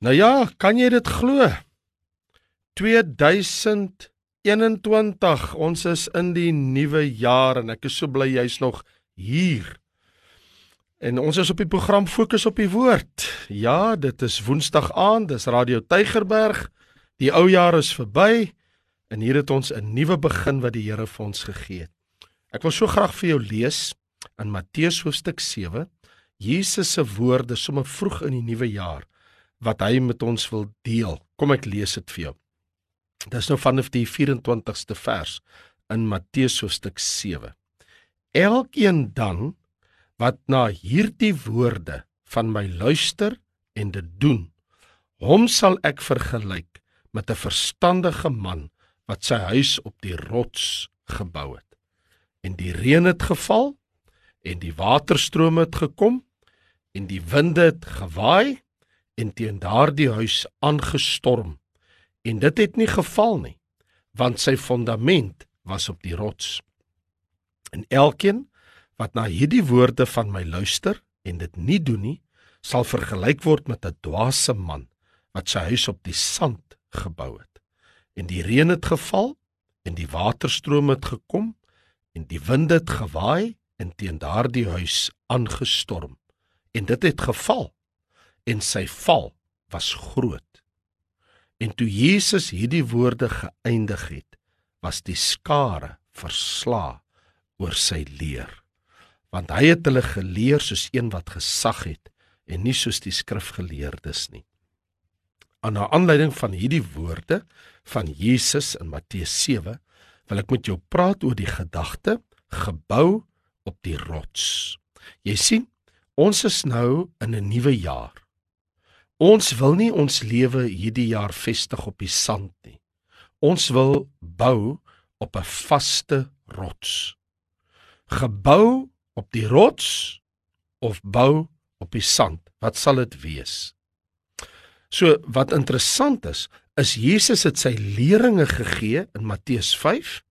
Nou ja, kan jy dit glo? 2021. Ons is in die nuwe jaar en ek is so bly jy's nog hier. En ons is op die program Fokus op die Woord. Ja, dit is Woensdag aand, dis Radio Tygerberg. Die ou jaar is verby en hier het ons 'n nuwe begin wat die Here vir ons gegee het. Ek wil so graag vir jou lees in Matteus hoofstuk 7, Jesus se woorde sommer vroeg in die nuwe jaar wat hy met ons wil deel. Kom ek lees dit vir jou. Dis nou vanaf die 24ste vers in Matteus hoofstuk 7. Elkeen dan wat na hierdie woorde van my luister en dit doen, hom sal ek vergelyk met 'n verstandige man wat sy huis op die rots gebou het. En die reën het geval en die waterstrome het gekom en die winde het gewaai en teen daardie huis aangestorm. En dit het nie geval nie want sy fondament was op die rots. En elkeen wat na hierdie woorde van my luister en dit nie doen nie sal vergelyk word met 'n dwaase man wat sy huis op die sand gebou het. En die reën het geval en die waterstrome het gekom en die winde het gewaai en teen daardie huis aangestorm. En dit het geval en sy val was groot. En toe Jesus hierdie woorde geëindig het, was die skare versla oor sy leer. Want hy het hulle geleer soos een wat gesag het en nie soos die skrifgeleerdes nie. Aan na aanleiding van hierdie woorde van Jesus in Matteus 7, wil ek met jou praat oor die gedagte gebou op die rots. Jy sien, ons is nou in 'n nuwe jaar. Ons wil nie ons lewe hierdie jaar vestig op die sand nie. Ons wil bou op 'n vaste rots. Gebou op die rots of bou op die sand. Wat sal dit wees? So wat interessant is, is Jesus het sy leringe gegee in Matteus 5,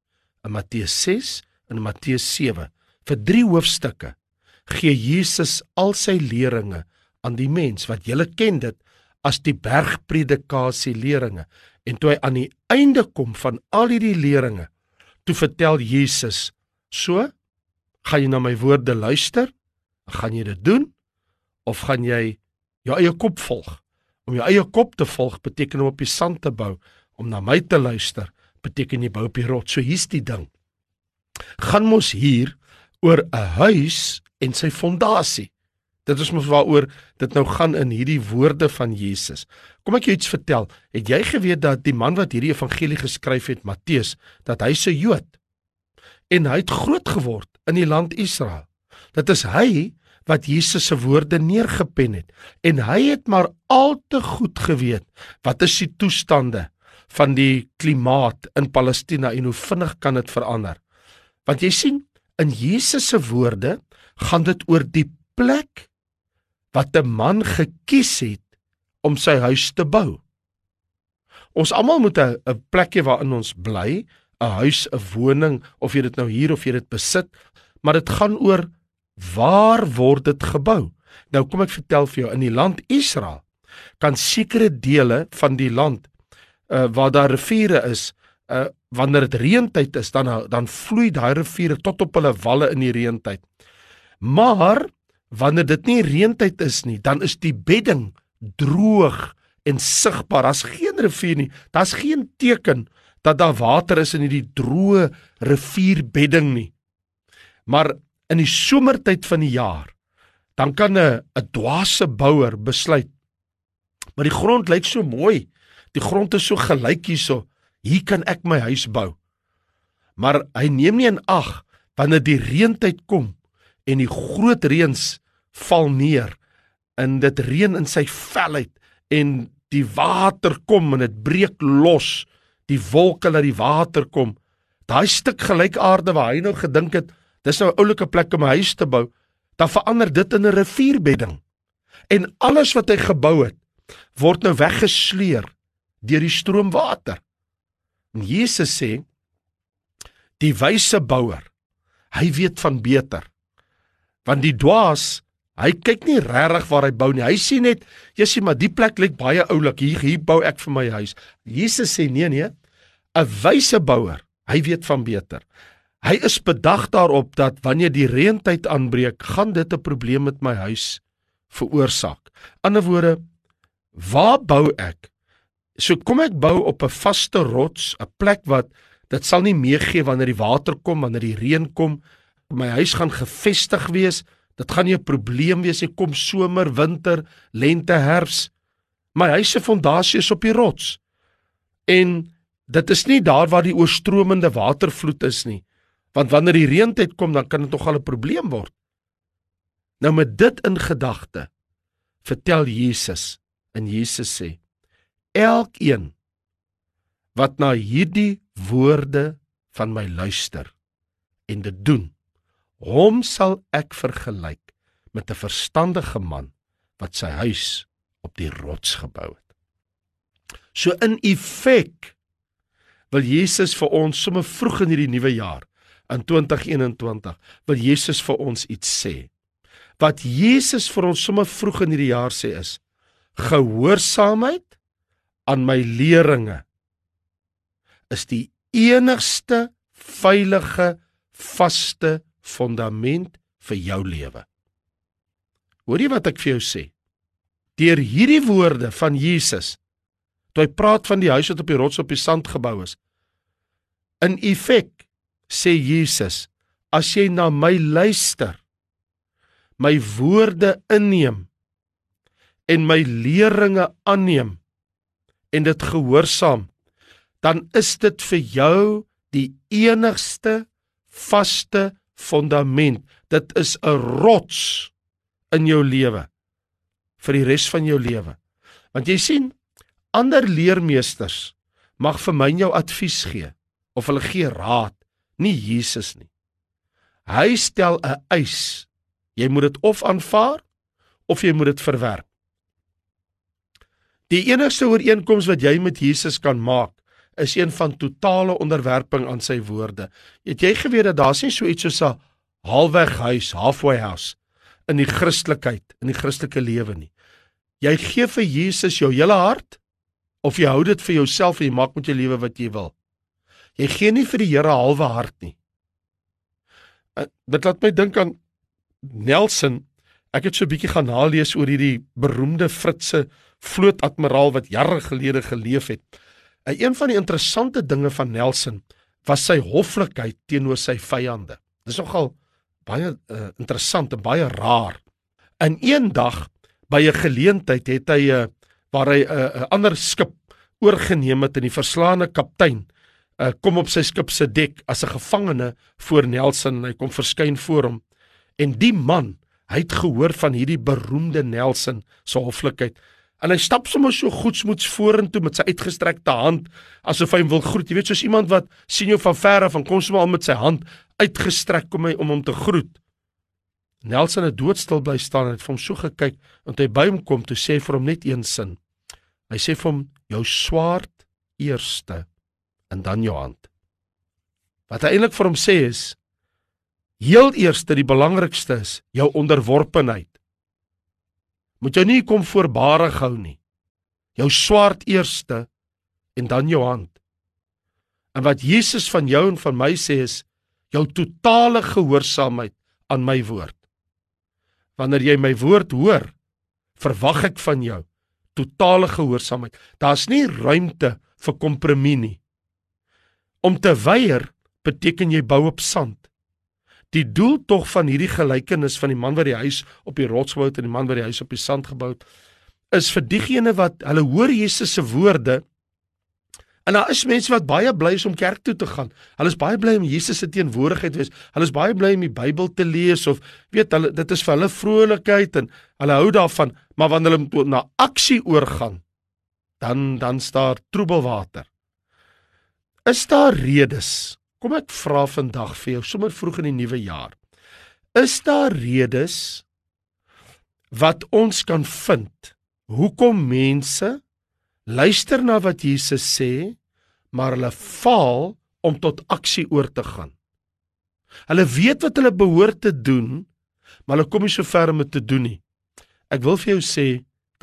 in Matteus 6 en in Matteus 7 vir drie hoofstukke gee Jesus al sy leringe aan die mens wat julle ken dit as die bergpredikasie leringe en toe hy aan die einde kom van al hierdie leringe toe vertel Jesus so gaan jy na my woorde luister? Gaan jy dit doen? Of gaan jy jou eie kop volg? Om jou eie kop te volg beteken om op die sand te bou om na my te luister beteken jy bou op die rots so hier's die ding. Gaan mos hier oor 'n huis en sy fondasie Dit is mos waaroor dit nou gaan in hierdie woorde van Jesus. Kom ek jou iets vertel. Het jy geweet dat die man wat hierdie evangelie geskryf het, Matteus, dat hy se Jood en hy het groot geword in die land Israel. Dit is hy wat Jesus se woorde neergepen het en hy het maar al te goed geweet wat is die toestande van die klimaat in Palestina en hoe vinnig kan dit verander. Want jy sien, in Jesus se woorde gaan dit oor die plek wat 'n man gekies het om sy huis te bou. Ons almal moet 'n plekjie waarin ons bly, 'n huis, 'n woning of jy dit nou hier of jy dit besit, maar dit gaan oor waar word dit gebou? Nou kom ek vertel vir jou in die land Israel kan sekere dele van die land uh, waar daar riviere is, uh, wanneer dit reentyd is, dan dan vloei daai riviere tot op hulle walle in die reentyd. Maar wanneer dit nie reentyd is nie, dan is die bedding droog en sigbaar. Daar's geen rivier nie. Daar's geen teken dat daar water is in hierdie droë rivierbedding nie. Maar in die somertyd van die jaar, dan kan 'n 'n dwaase bouer besluit. Maar die grond lyk so mooi. Die grond is so gelyk hierso. Hier kan ek my huis bou. Maar hy neem nie in ag wanneer die reentyd kom en die groot reëns val neer en dit reën in sy velheid en die water kom en dit breek los. Die wolke laat die water kom. Daai stuk gelykaarde waar hy nou gedink het dis nou 'n oulike plek om 'n huis te bou dan verander dit in 'n rivierbedding. En alles wat hy gebou het word nou weggesleer deur die stroomwater. En Jesus sê die wyse bouer hy weet van beter want die dwaas Hy kyk nie regtig waar hy bou nie. Hy sien net, "Jessie, maar die plek lyk baie oulik. Hier hier bou ek vir my huis." Jesus sê, "Nee nee. 'n Wyse bouer, hy weet van beter. Hy is bedag daarop dat wanneer die reëntyd aanbreek, gaan dit 'n probleem met my huis veroorsaak. Ander woorde, waar bou ek? So kom ek bou op 'n vaste rots, 'n plek wat dit sal nie meegee wanneer die water kom, wanneer die reën kom. My huis gaan gefestig wees. Dit gaan nie 'n probleem wees nie. Kom somer, winter, lente, herfs. My huis se fondasie is op die rots. En dit is nie daar waar die oorstromende watervloed is nie. Want wanneer die reëntyd kom, dan kan dit tog al 'n probleem word. Nou met dit in gedagte, vertel Jesus en Jesus sê: Elkeen wat na hierdie woorde van my luister en dit doen, hom sal ek vergelyk met 'n verstandige man wat sy huis op die rots gebou het. So in effek wil Jesus vir ons sommer vroeg in hierdie nuwe jaar in 2021 wil Jesus vir ons iets sê. Wat Jesus vir ons sommer vroeg in hierdie jaar sê is gehoorsaamheid aan my leringe is die enigste veilige vaste fondament vir jou lewe. Hoor jy wat ek vir jou sê? Deur hierdie woorde van Jesus, toe hy praat van die huis wat op die rots op die sand gebou is, in effek sê Jesus, as jy na my luister, my woorde inneem en my leringe aanneem en dit gehoorsaam, dan is dit vir jou die enigste vaste fondament. Dit is 'n rots in jou lewe vir die res van jou lewe. Want jy sien, ander leermeesters mag vir my jou advies gee of hulle gee raad nie Jesus nie. Hy stel 'n eis. Jy moet dit of aanvaar of jy moet dit verwerp. Die enigste ooreenkoms wat jy met Jesus kan maak, is een van totale onderwerping aan sy woorde. Het jy geweet dat daar's nie so iets soos 'n halfweg huis, halfway house in die Christelikheid, in die Christelike lewe nie. Jy gee vir Jesus jou hele hart of jy hou dit vir jouself en jy maak met jou lewe wat jy wil. Jy gee nie vir die Here halwe hart nie. Uh, dit laat my dink aan Nelson. Ek het so 'n bietjie gaan nalees oor hierdie beroemde Fritse vlootadmiraal wat jare gelede geleef het. Uh, een van die interessante dinge van Nelson was sy hoflikheid teenoor sy vyande. Dis nogal baie uh, interessant en baie raar. In een dag by 'n geleentheid het hy 'n uh, waar hy 'n uh, ander skip oorgeneem het en die verslaane kaptein uh, kom op sy skip se dek as 'n gevangene voor Nelson en hy kom verskyn voor hom. En die man, hy het gehoor van hierdie beroemde Nelson se hoflikheid. En hy stap sommer so goedsmoeds vorentoe met sy uitgestrekte hand asof hy hom wil groet. Jy weet soos iemand wat sien jou van ver af en kom sommer al met sy hand uitgestrek kom hy om hom te groet. Nelson het doodstil bly staan en het vir hom so gekyk en toe hy by hom kom, toe sê vir hom net een sin. Hy sê vir hom: "Jou swaard eerste en dan jou hand. Wat hy eintlik vir hom sê is heel eerste die belangrikste is jou onderworpenheid. Moet jy nie kom voorbarig hou nie. Jou swaard eerste en dan jou hand. En wat Jesus van jou en van my sê is jou totale gehoorsaamheid aan my woord. Wanneer jy my woord hoor, verwag ek van jou totale gehoorsaamheid. Daar's nie ruimte vir kompromie nie. Om te weier beteken jy bou op sand. Die doel tog van hierdie gelykenis van die man wat die huis op die rots bou en die man wat die huis op die sand gebou het, is vir diegene wat hulle hoor Jesus se woorde en daar is mense wat baie bly is om kerk toe te gaan. Hulle is baie bly om Jesus se teenwoordigheid te wees. Hulle is baie bly om die Bybel te lees of weet hulle dit is vir hulle vrolikheid en hulle hou daarvan, maar wanneer hulle na aksie oorgaan, dan dan staan troebelwater. Is daar redes? Kom ek vra vandag vir jou, sommer vroeg in die nuwe jaar. Is daar redes wat ons kan vind hoekom mense luister na wat Jesus sê, maar hulle faal om tot aksie oor te gaan? Hulle weet wat hulle behoort te doen, maar hulle kom nie so ver om dit te doen nie. Ek wil vir jou sê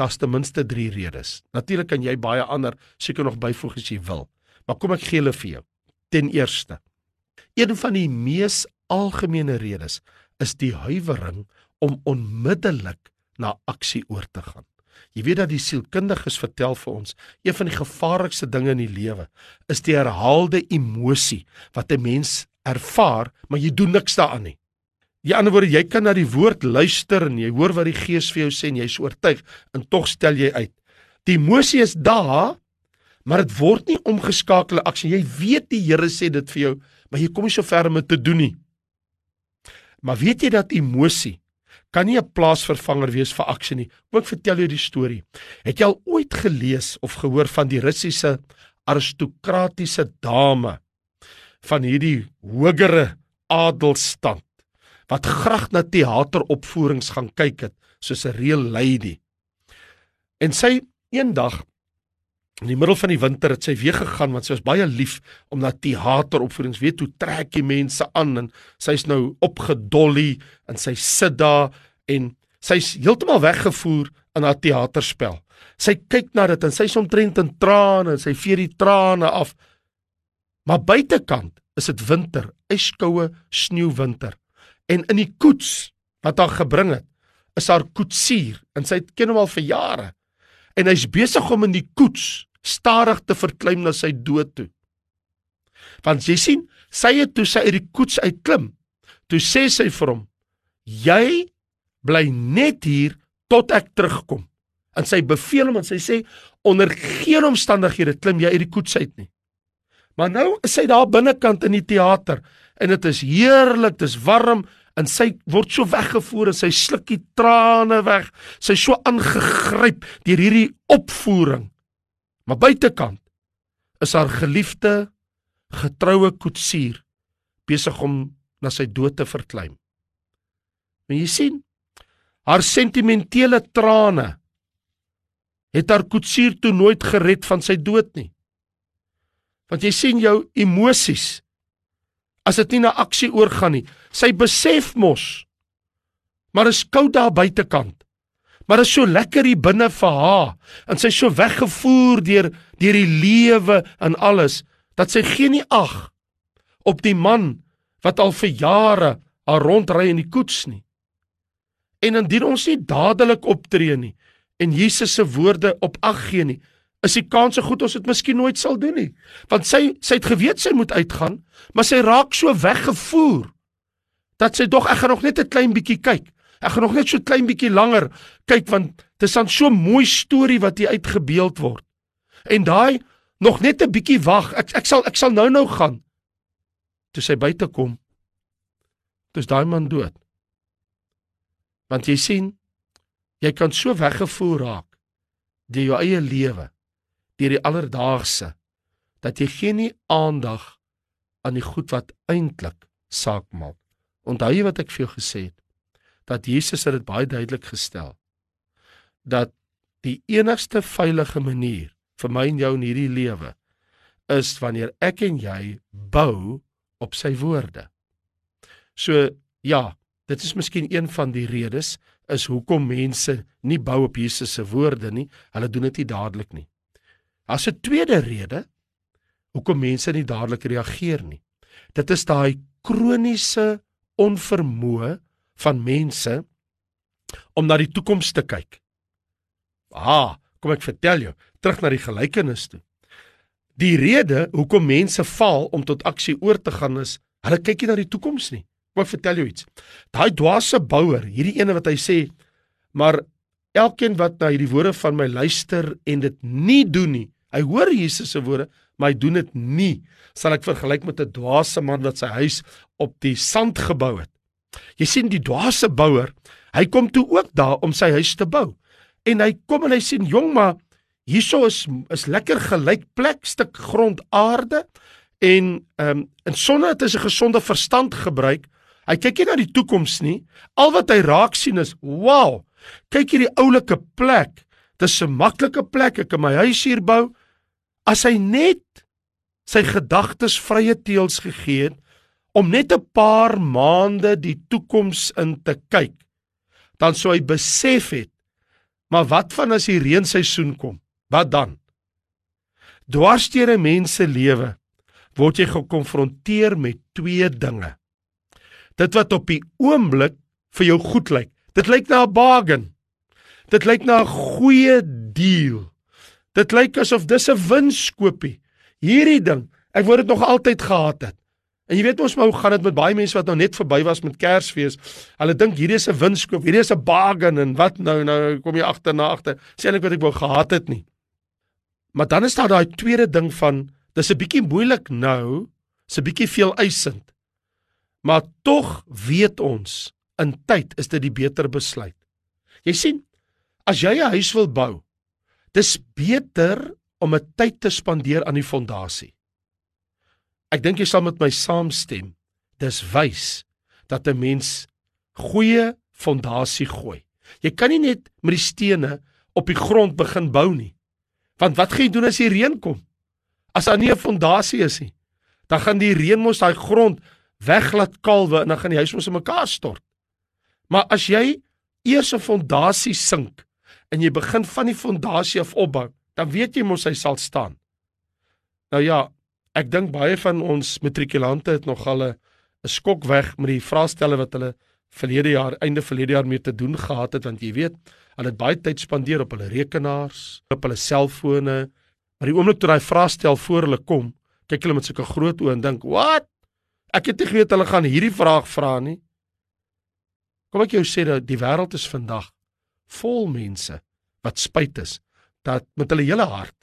daar's ten minste 3 redes. Natuurlik kan jy baie ander seker nog byvoeg as jy wil. Maar kom ek gee hulle vir jou. Ten eerste, een van die mees algemene redes is die huiwering om onmiddellik na aksie oor te gaan. Jy weet dat die sielkundiges vertel vir ons, een van die gevaarlikste dinge in die lewe is die herhaalde emosie wat 'n mens ervaar, maar jy doen niks daaraan nie. Die ander woorde, jy kan na die woord luister en jy hoor wat die Gees vir jou sê en jy's oortuig en tog stel jy uit. Die emosie is daar, maar dit word nie omgeskakel aksie. Jy weet die Here sê dit vir jou, maar jy kom nie so ver om dit te doen nie. Maar weet jy dat emosie kan nie 'n plaasvervanger wees vir aksie nie. Kom ek vertel jou die storie. Het jy al ooit gelees of gehoor van die Russiese aristokratiese dame van hierdie hogere adelstand wat graag na teateropvoerings gaan kyk het soos 'n real lady. En sy eendag in die middel van die winter het sy weer gegaan want sy was baie lief om na teateropvoerings weet hoe trek jy mense aan en sy's nou opgedolly en sy sit daar en sy's heeltemal weggevoer in haar teaterspel. Sy kyk na dit en sy's omtrent in trane en sy vee die trane af. Maar buitekant is dit winter, yskoue sneeuwwinter en in die koets wat haar gebring het is haar koetsier en sy ken hom al vir jare en hy's besig om in die koets stadig te verklim na sy dood toe. Want jy sien sy het toe sy uit die koets uitklim toe sê sy vir hom jy bly net hier tot ek terugkom. En sy beveel hom en sy sê onder geen omstandighede klim jy uit die koets uit nie. Maar nou is sy daar binnekant in die teater en dit is heerlik, dit is warm en sy word so weggevoer en sy sluk die trane weg. Sy so aangegryp deur hierdie opvoering. Maar buitekant is haar geliefde getroue koetsier besig om na sy dood te verklim. En jy sien, haar sentimentele trane het haar koetsier toe nooit gered van sy dood nie. Want jy sien jou emosies as dit nie na aksie oorgaan nie. Sy besef mos maar is koud daar buitekant. Maar is so lekker hier binne vir haar en sy so weggevoer deur deur die lewe en alles dat sy geen nie ag op die man wat al vir jare haar rondry in die koets nie. En indien ons nie dadelik optree nie en Jesus se woorde op ag gee nie, is die kans so goed ons dit miskien nooit sal doen nie. Want sy sy het geweet sy moet uitgaan, maar sy raak so weggevoer dat sy dog ek gaan nog net 'n klein bietjie kyk. Ek gaan nog net so klein bietjie langer kyk want dit is dan so mooi storie wat hier uitgebeeld word. En daai nog net 'n bietjie wag. Ek ek sal ek sal nou-nou gaan. Toe sy buite kom, dis daai man dood. Want jy sien, jy kan so weggevoer raak deur jou eie lewe deur die alledaagse dat jy geen nie aandag aan die goed wat eintlik saak maak. Onthou jy wat ek vir jou gesê het? Dat Jesus het dit baie duidelik gestel dat die enigste veilige manier vir my en jou in hierdie lewe is wanneer ek en jy bou op sy woorde. So ja, dit is miskien een van die redes is hoekom mense nie bou op Jesus se woorde nie. Hulle doen dit nie dadelik nie. As 'n tweede rede hoekom mense nie dadelik reageer nie. Dit is daai kroniese onvermoë van mense om na die toekoms te kyk. Ah, kom ek vertel jou, terug na die gelykenis toe. Die rede hoekom mense faal om tot aksie oor te gaan is, hulle kyk nie na die toekoms nie. Kom ek vertel jou iets. Daai dwaase bouer, hierdie ene wat hy sê, maar elkeen wat na hierdie woorde van my luister en dit nie doen nie, Hy hoor Jesus se woorde, maar hy doen dit nie. Sal ek vergelyk met 'n dwaase man wat sy huis op die sand gebou het. Jy sien die dwaase bouer, hy kom toe ook daar om sy huis te bou. En hy kom en hy sien jong maar hierso is is lekker gelyk plek stuk grond aarde en ehm um, en sonder dat hy sy gesonde verstand gebruik, hy kyk nie na die toekoms nie. Al wat hy raak sien is, "Wow, kyk hierdie oulike plek. Dis 'n maklike plek. Ek kan my huis hier bou." As hy net sy gedagtes vrye teels gegee het om net 'n paar maande die toekoms in te kyk, dan sou hy besef het, maar wat van as die reenseisoen kom? Wat dan? Dwarsteer 'n mens se lewe word jy gekonfronteer met twee dinge. Dit wat op die oomblik vir jou goed lyk. Dit lyk na 'n bargain. Dit lyk na 'n goeie deal. Dit lyk asof dis 'n winskoopie. Hierdie ding, ek wou dit nog altyd gehad het. En jy weet ons maar hoe gaan dit met baie mense wat nou net verby was met Kersfees. Hulle dink hierdie is 'n winskoop, hierdie is 'n bargain en wat nou nou kom jy agter na agter. Sê eintlik wat ek wou gehad het nie. Maar dan is daar daai tweede ding van dis 'n bietjie moeilik nou, dis 'n bietjie veel eisend. Maar tog weet ons in tyd is dit die beter besluit. Jy sien, as jy 'n huis wil bou, dis beter om 'n tyd te spandeer aan die fondasie. Ek dink jy sal met my saamstem. Dis wys dat 'n mens goeie fondasie gooi. Jy kan nie net met die stene op die grond begin bou nie. Want wat gaan jy doen as die reën kom? As daar nie 'n fondasie is nie, dan gaan die reën mos daai grond weglaat kalwe en dan gaan die huis mos in mekaar stort. Maar as jy eers 'n fondasie sink en jy begin van die fondasie af opbou, dan weet jy mos hy sal staan. Nou ja, Ek dink baie van ons matrikulante het nog al 'n skok weg met die vraestelle wat hulle verlede jaar einde verlede jaar mee te doen gehad het want jy weet, hulle het baie tyd spandeer op hulle rekenaars, op hulle selfone. Maar die oomblik toe daai vraestel voor hulle kom, kyk hulle met sulke groot oë en dink, "Wat? Ek het nie geweet hulle gaan hierdie vraag vra nie." Kom ek jou sê dat die wêreld is vandag vol mense wat spyt is dat met hulle hele hart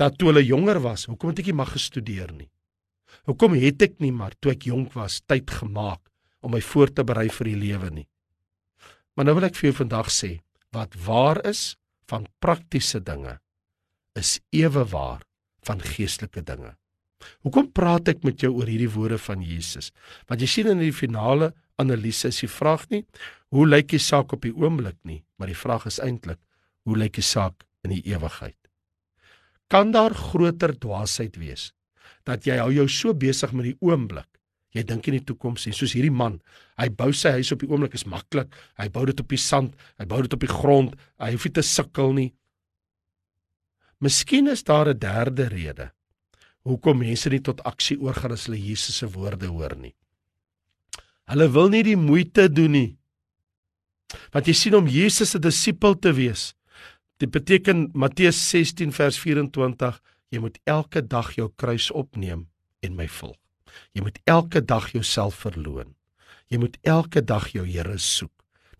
dat toe hulle jonger was, hoekom het ek nie mag gestudeer nie? Hoekom het ek nie maar toe ek jonk was tyd gemaak om my voor te berei vir die lewe nie? Maar nou wil ek vir jou vandag sê, wat waar is van praktiese dinge is ewe waar van geestelike dinge. Hoekom praat ek met jou oor hierdie woorde van Jesus? Want jy sien in die finale analise is die vraag nie hoe lyk die saak op die oomblik nie, maar die vraag is eintlik hoe lyk die saak in die ewigheid? kan daar groter dwaasheid wees dat jy hou jou so besig met die oomblik jy dink in die toekoms en soos hierdie man hy bou sy huis op die oomblik is maklik hy bou dit op die sand hy bou dit op die grond hy hoef nie te sukkel nie. Miskien is daar 'n derde rede hoekom mense nie tot aksie oorgaan as hulle Jesus se woorde hoor nie. Hulle wil nie die moeite doen nie want jy sien om Jesus se disipel te wees Dit beteken Matteus 16 vers 24, jy moet elke dag jou kruis opneem en my volg. Jy moet elke dag jouself verloon. Jy moet elke dag jou Here soek.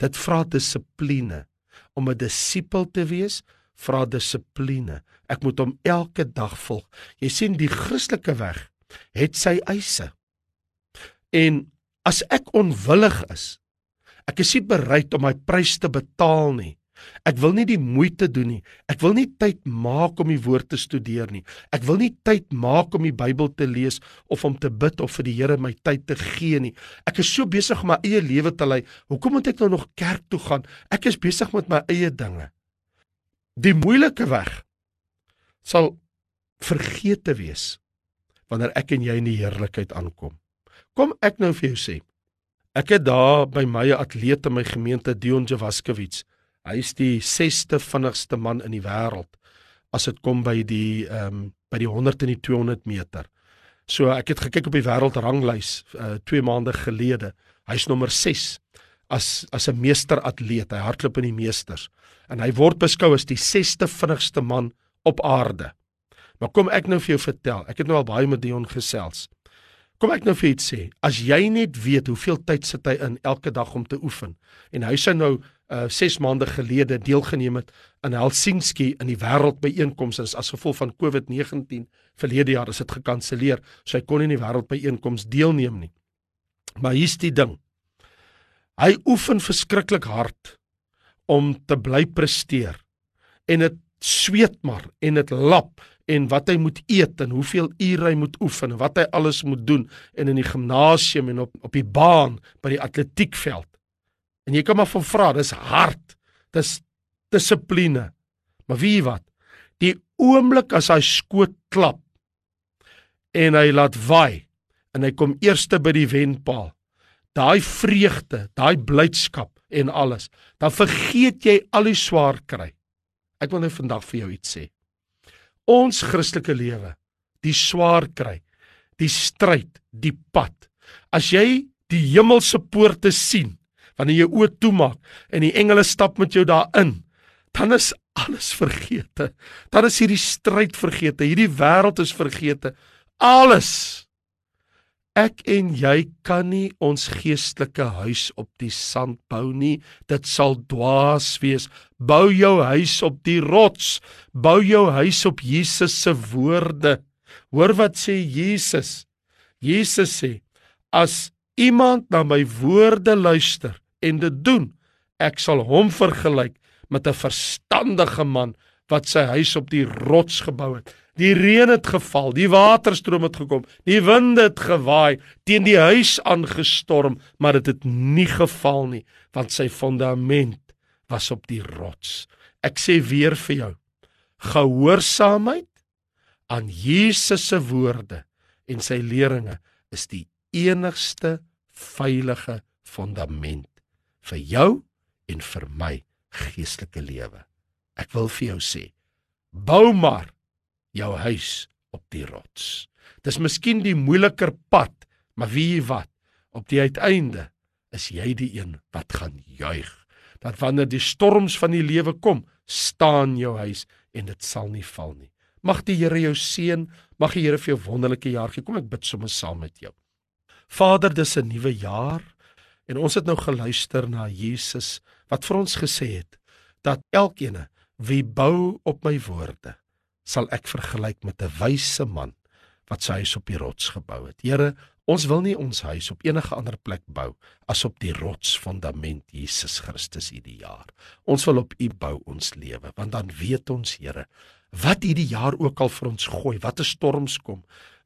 Dit vra dissipline. Om 'n disipel te wees, vra dissipline. Ek moet hom elke dag volg. Jy sien die Christelike weg het sy eise. En as ek onwillig is, ek is nie bereid om my prys te betaal nie. Ek wil nie die moeite doen nie. Ek wil nie tyd maak om die woord te studeer nie. Ek wil nie tyd maak om die Bybel te lees of om te bid of vir die Here my tyd te gee nie. Ek is so besig om my eie lewe te lei. Hoekom moet ek nou nog kerk toe gaan? Ek is besig met my eie dinge. Die moeilike weg sal vergeete wees wanneer ek en jy in die heerlikheid aankom. Kom ek nou vir jou sê. Ek het daar by my atleet in my gemeente Dion Javaskewits Hy is die 6ste vinnigste man in die wêreld as dit kom by die ehm um, by die 100 en die 200 meter. So ek het gekyk op die wêreldranglys uh 2 maande gelede. Hy's nommer 6 as as 'n meesteratleet. Hy hardloop in die meesters en hy word beskou as die 6ste vinnigste man op aarde. Maar kom ek nou vir jou vertel. Ek het nou al baie met Dion gesels. Kom ek nou vir iets sê. As jy net weet hoeveel tyd sit hy in elke dag om te oefen en hy sou nou uh 6 maande gelede deelgeneem het aan Helsinki in die wêreldbyeenkoms as, gevolg van COVID-19 verlede jaar is dit gekanselleer. So hy kon nie in die wêreldbyeenkoms deelneem nie. Maar hier's die ding. Hy oefen verskriklik hard om te bly presteer. En dit sweet maar en dit lap en wat hy moet eet en hoeveel ure hy moet oefen en wat hy alles moet doen en in die gimnasium en op op die baan by die atletiekveld. En jy kan maar van vra, dis hard. Dis dissipline. Maar wie wat? Die oomblik as hy skoot klap en hy laat waai, en hy kom eerste by die wenpaal. Daai vreugde, daai blydskap en alles, dan vergeet jy al die swaar kry. Ek wil net vandag vir jou iets sê. Ons Christelike lewe, die swaar kry, die stryd, die pad. As jy die hemelse poorte sien, wanneer jy oë toemaak en die engele stap met jou daarin, dan is alles vergete. Dan is hierdie stryd vergete, hierdie wêreld is vergete. Alles. Ek en jy kan nie ons geestelike huis op die sand bou nie. Dit sal dwaas wees. Bou jou huis op die rots. Bou jou huis op Jesus se woorde. Hoor wat sê Jesus? Jesus sê: As iemand na my woorde luister en dit doen, ek sal hom vergelyk met 'n verstandige man wat sy huis op die rots gebou het. Die reën het geval, die waterstroom het gekom, die winde het gewaai, teen die huis aangestorm, maar dit het, het nie geval nie, want sy fondament was op die rots. Ek sê weer vir jou, gehoorsaamheid aan Jesus se woorde en sy leringe is die enigste veilige fondament vir jou en vir my geestelike lewe. Ek wil vir jou sê, bou maar jou huis op die rots. Dis miskien die moeiliker pad, maar wie wat, op die uiteinde is jy die een wat gaan juig. Dat wanneer die storms van die lewe kom, staan jou huis en dit sal nie val nie. Mag die Here jou seën, mag die Here vir jou wonderlike jaar gee. Kom ek bid sommer saam met jou. Vader, dis 'n nuwe jaar en ons het nou geluister na Jesus wat vir ons gesê het dat elkeen wie bou op my woorde sal ek vergelyk met 'n wyse man wat sy huis op die rots gebou het. Here, ons wil nie ons huis op enige ander plek bou as op die rotsfondament Jesus Christus hierdie jaar. Ons wil op U bou ons lewe, want dan weet ons, Here, wat hierdie jaar ook al vir ons gooi, watter storms kom,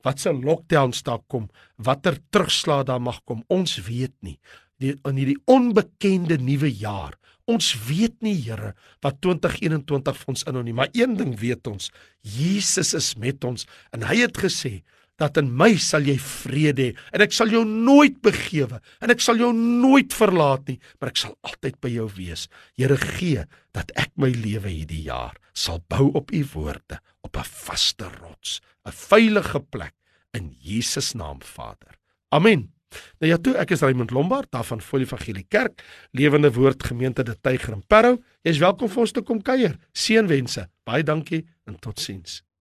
wat se lockdowns daar kom, watter terugslag daar mag kom, ons weet nie. Die, in hierdie onbekende nuwe jaar Ons weet nie Here wat 2021 vir ons inhou nie, maar een ding weet ons, Jesus is met ons en hy het gesê dat in my sal jy vrede hê en ek sal jou nooit begewe en ek sal jou nooit verlaat nie, maar ek sal altyd by jou wees. Here gee dat ek my lewe hierdie jaar sal bou op u woorde, op 'n vaste rots, 'n veilige plek in Jesus naam Vader. Amen. Nou ja toe, ek is Raymond Lombard daar van Volle Evangelie Kerk, Lewende Woord Gemeente De Tyger in Parow. Jy's welkom vir ons te kom kuier. Seënwense. Baie dankie en totsiens.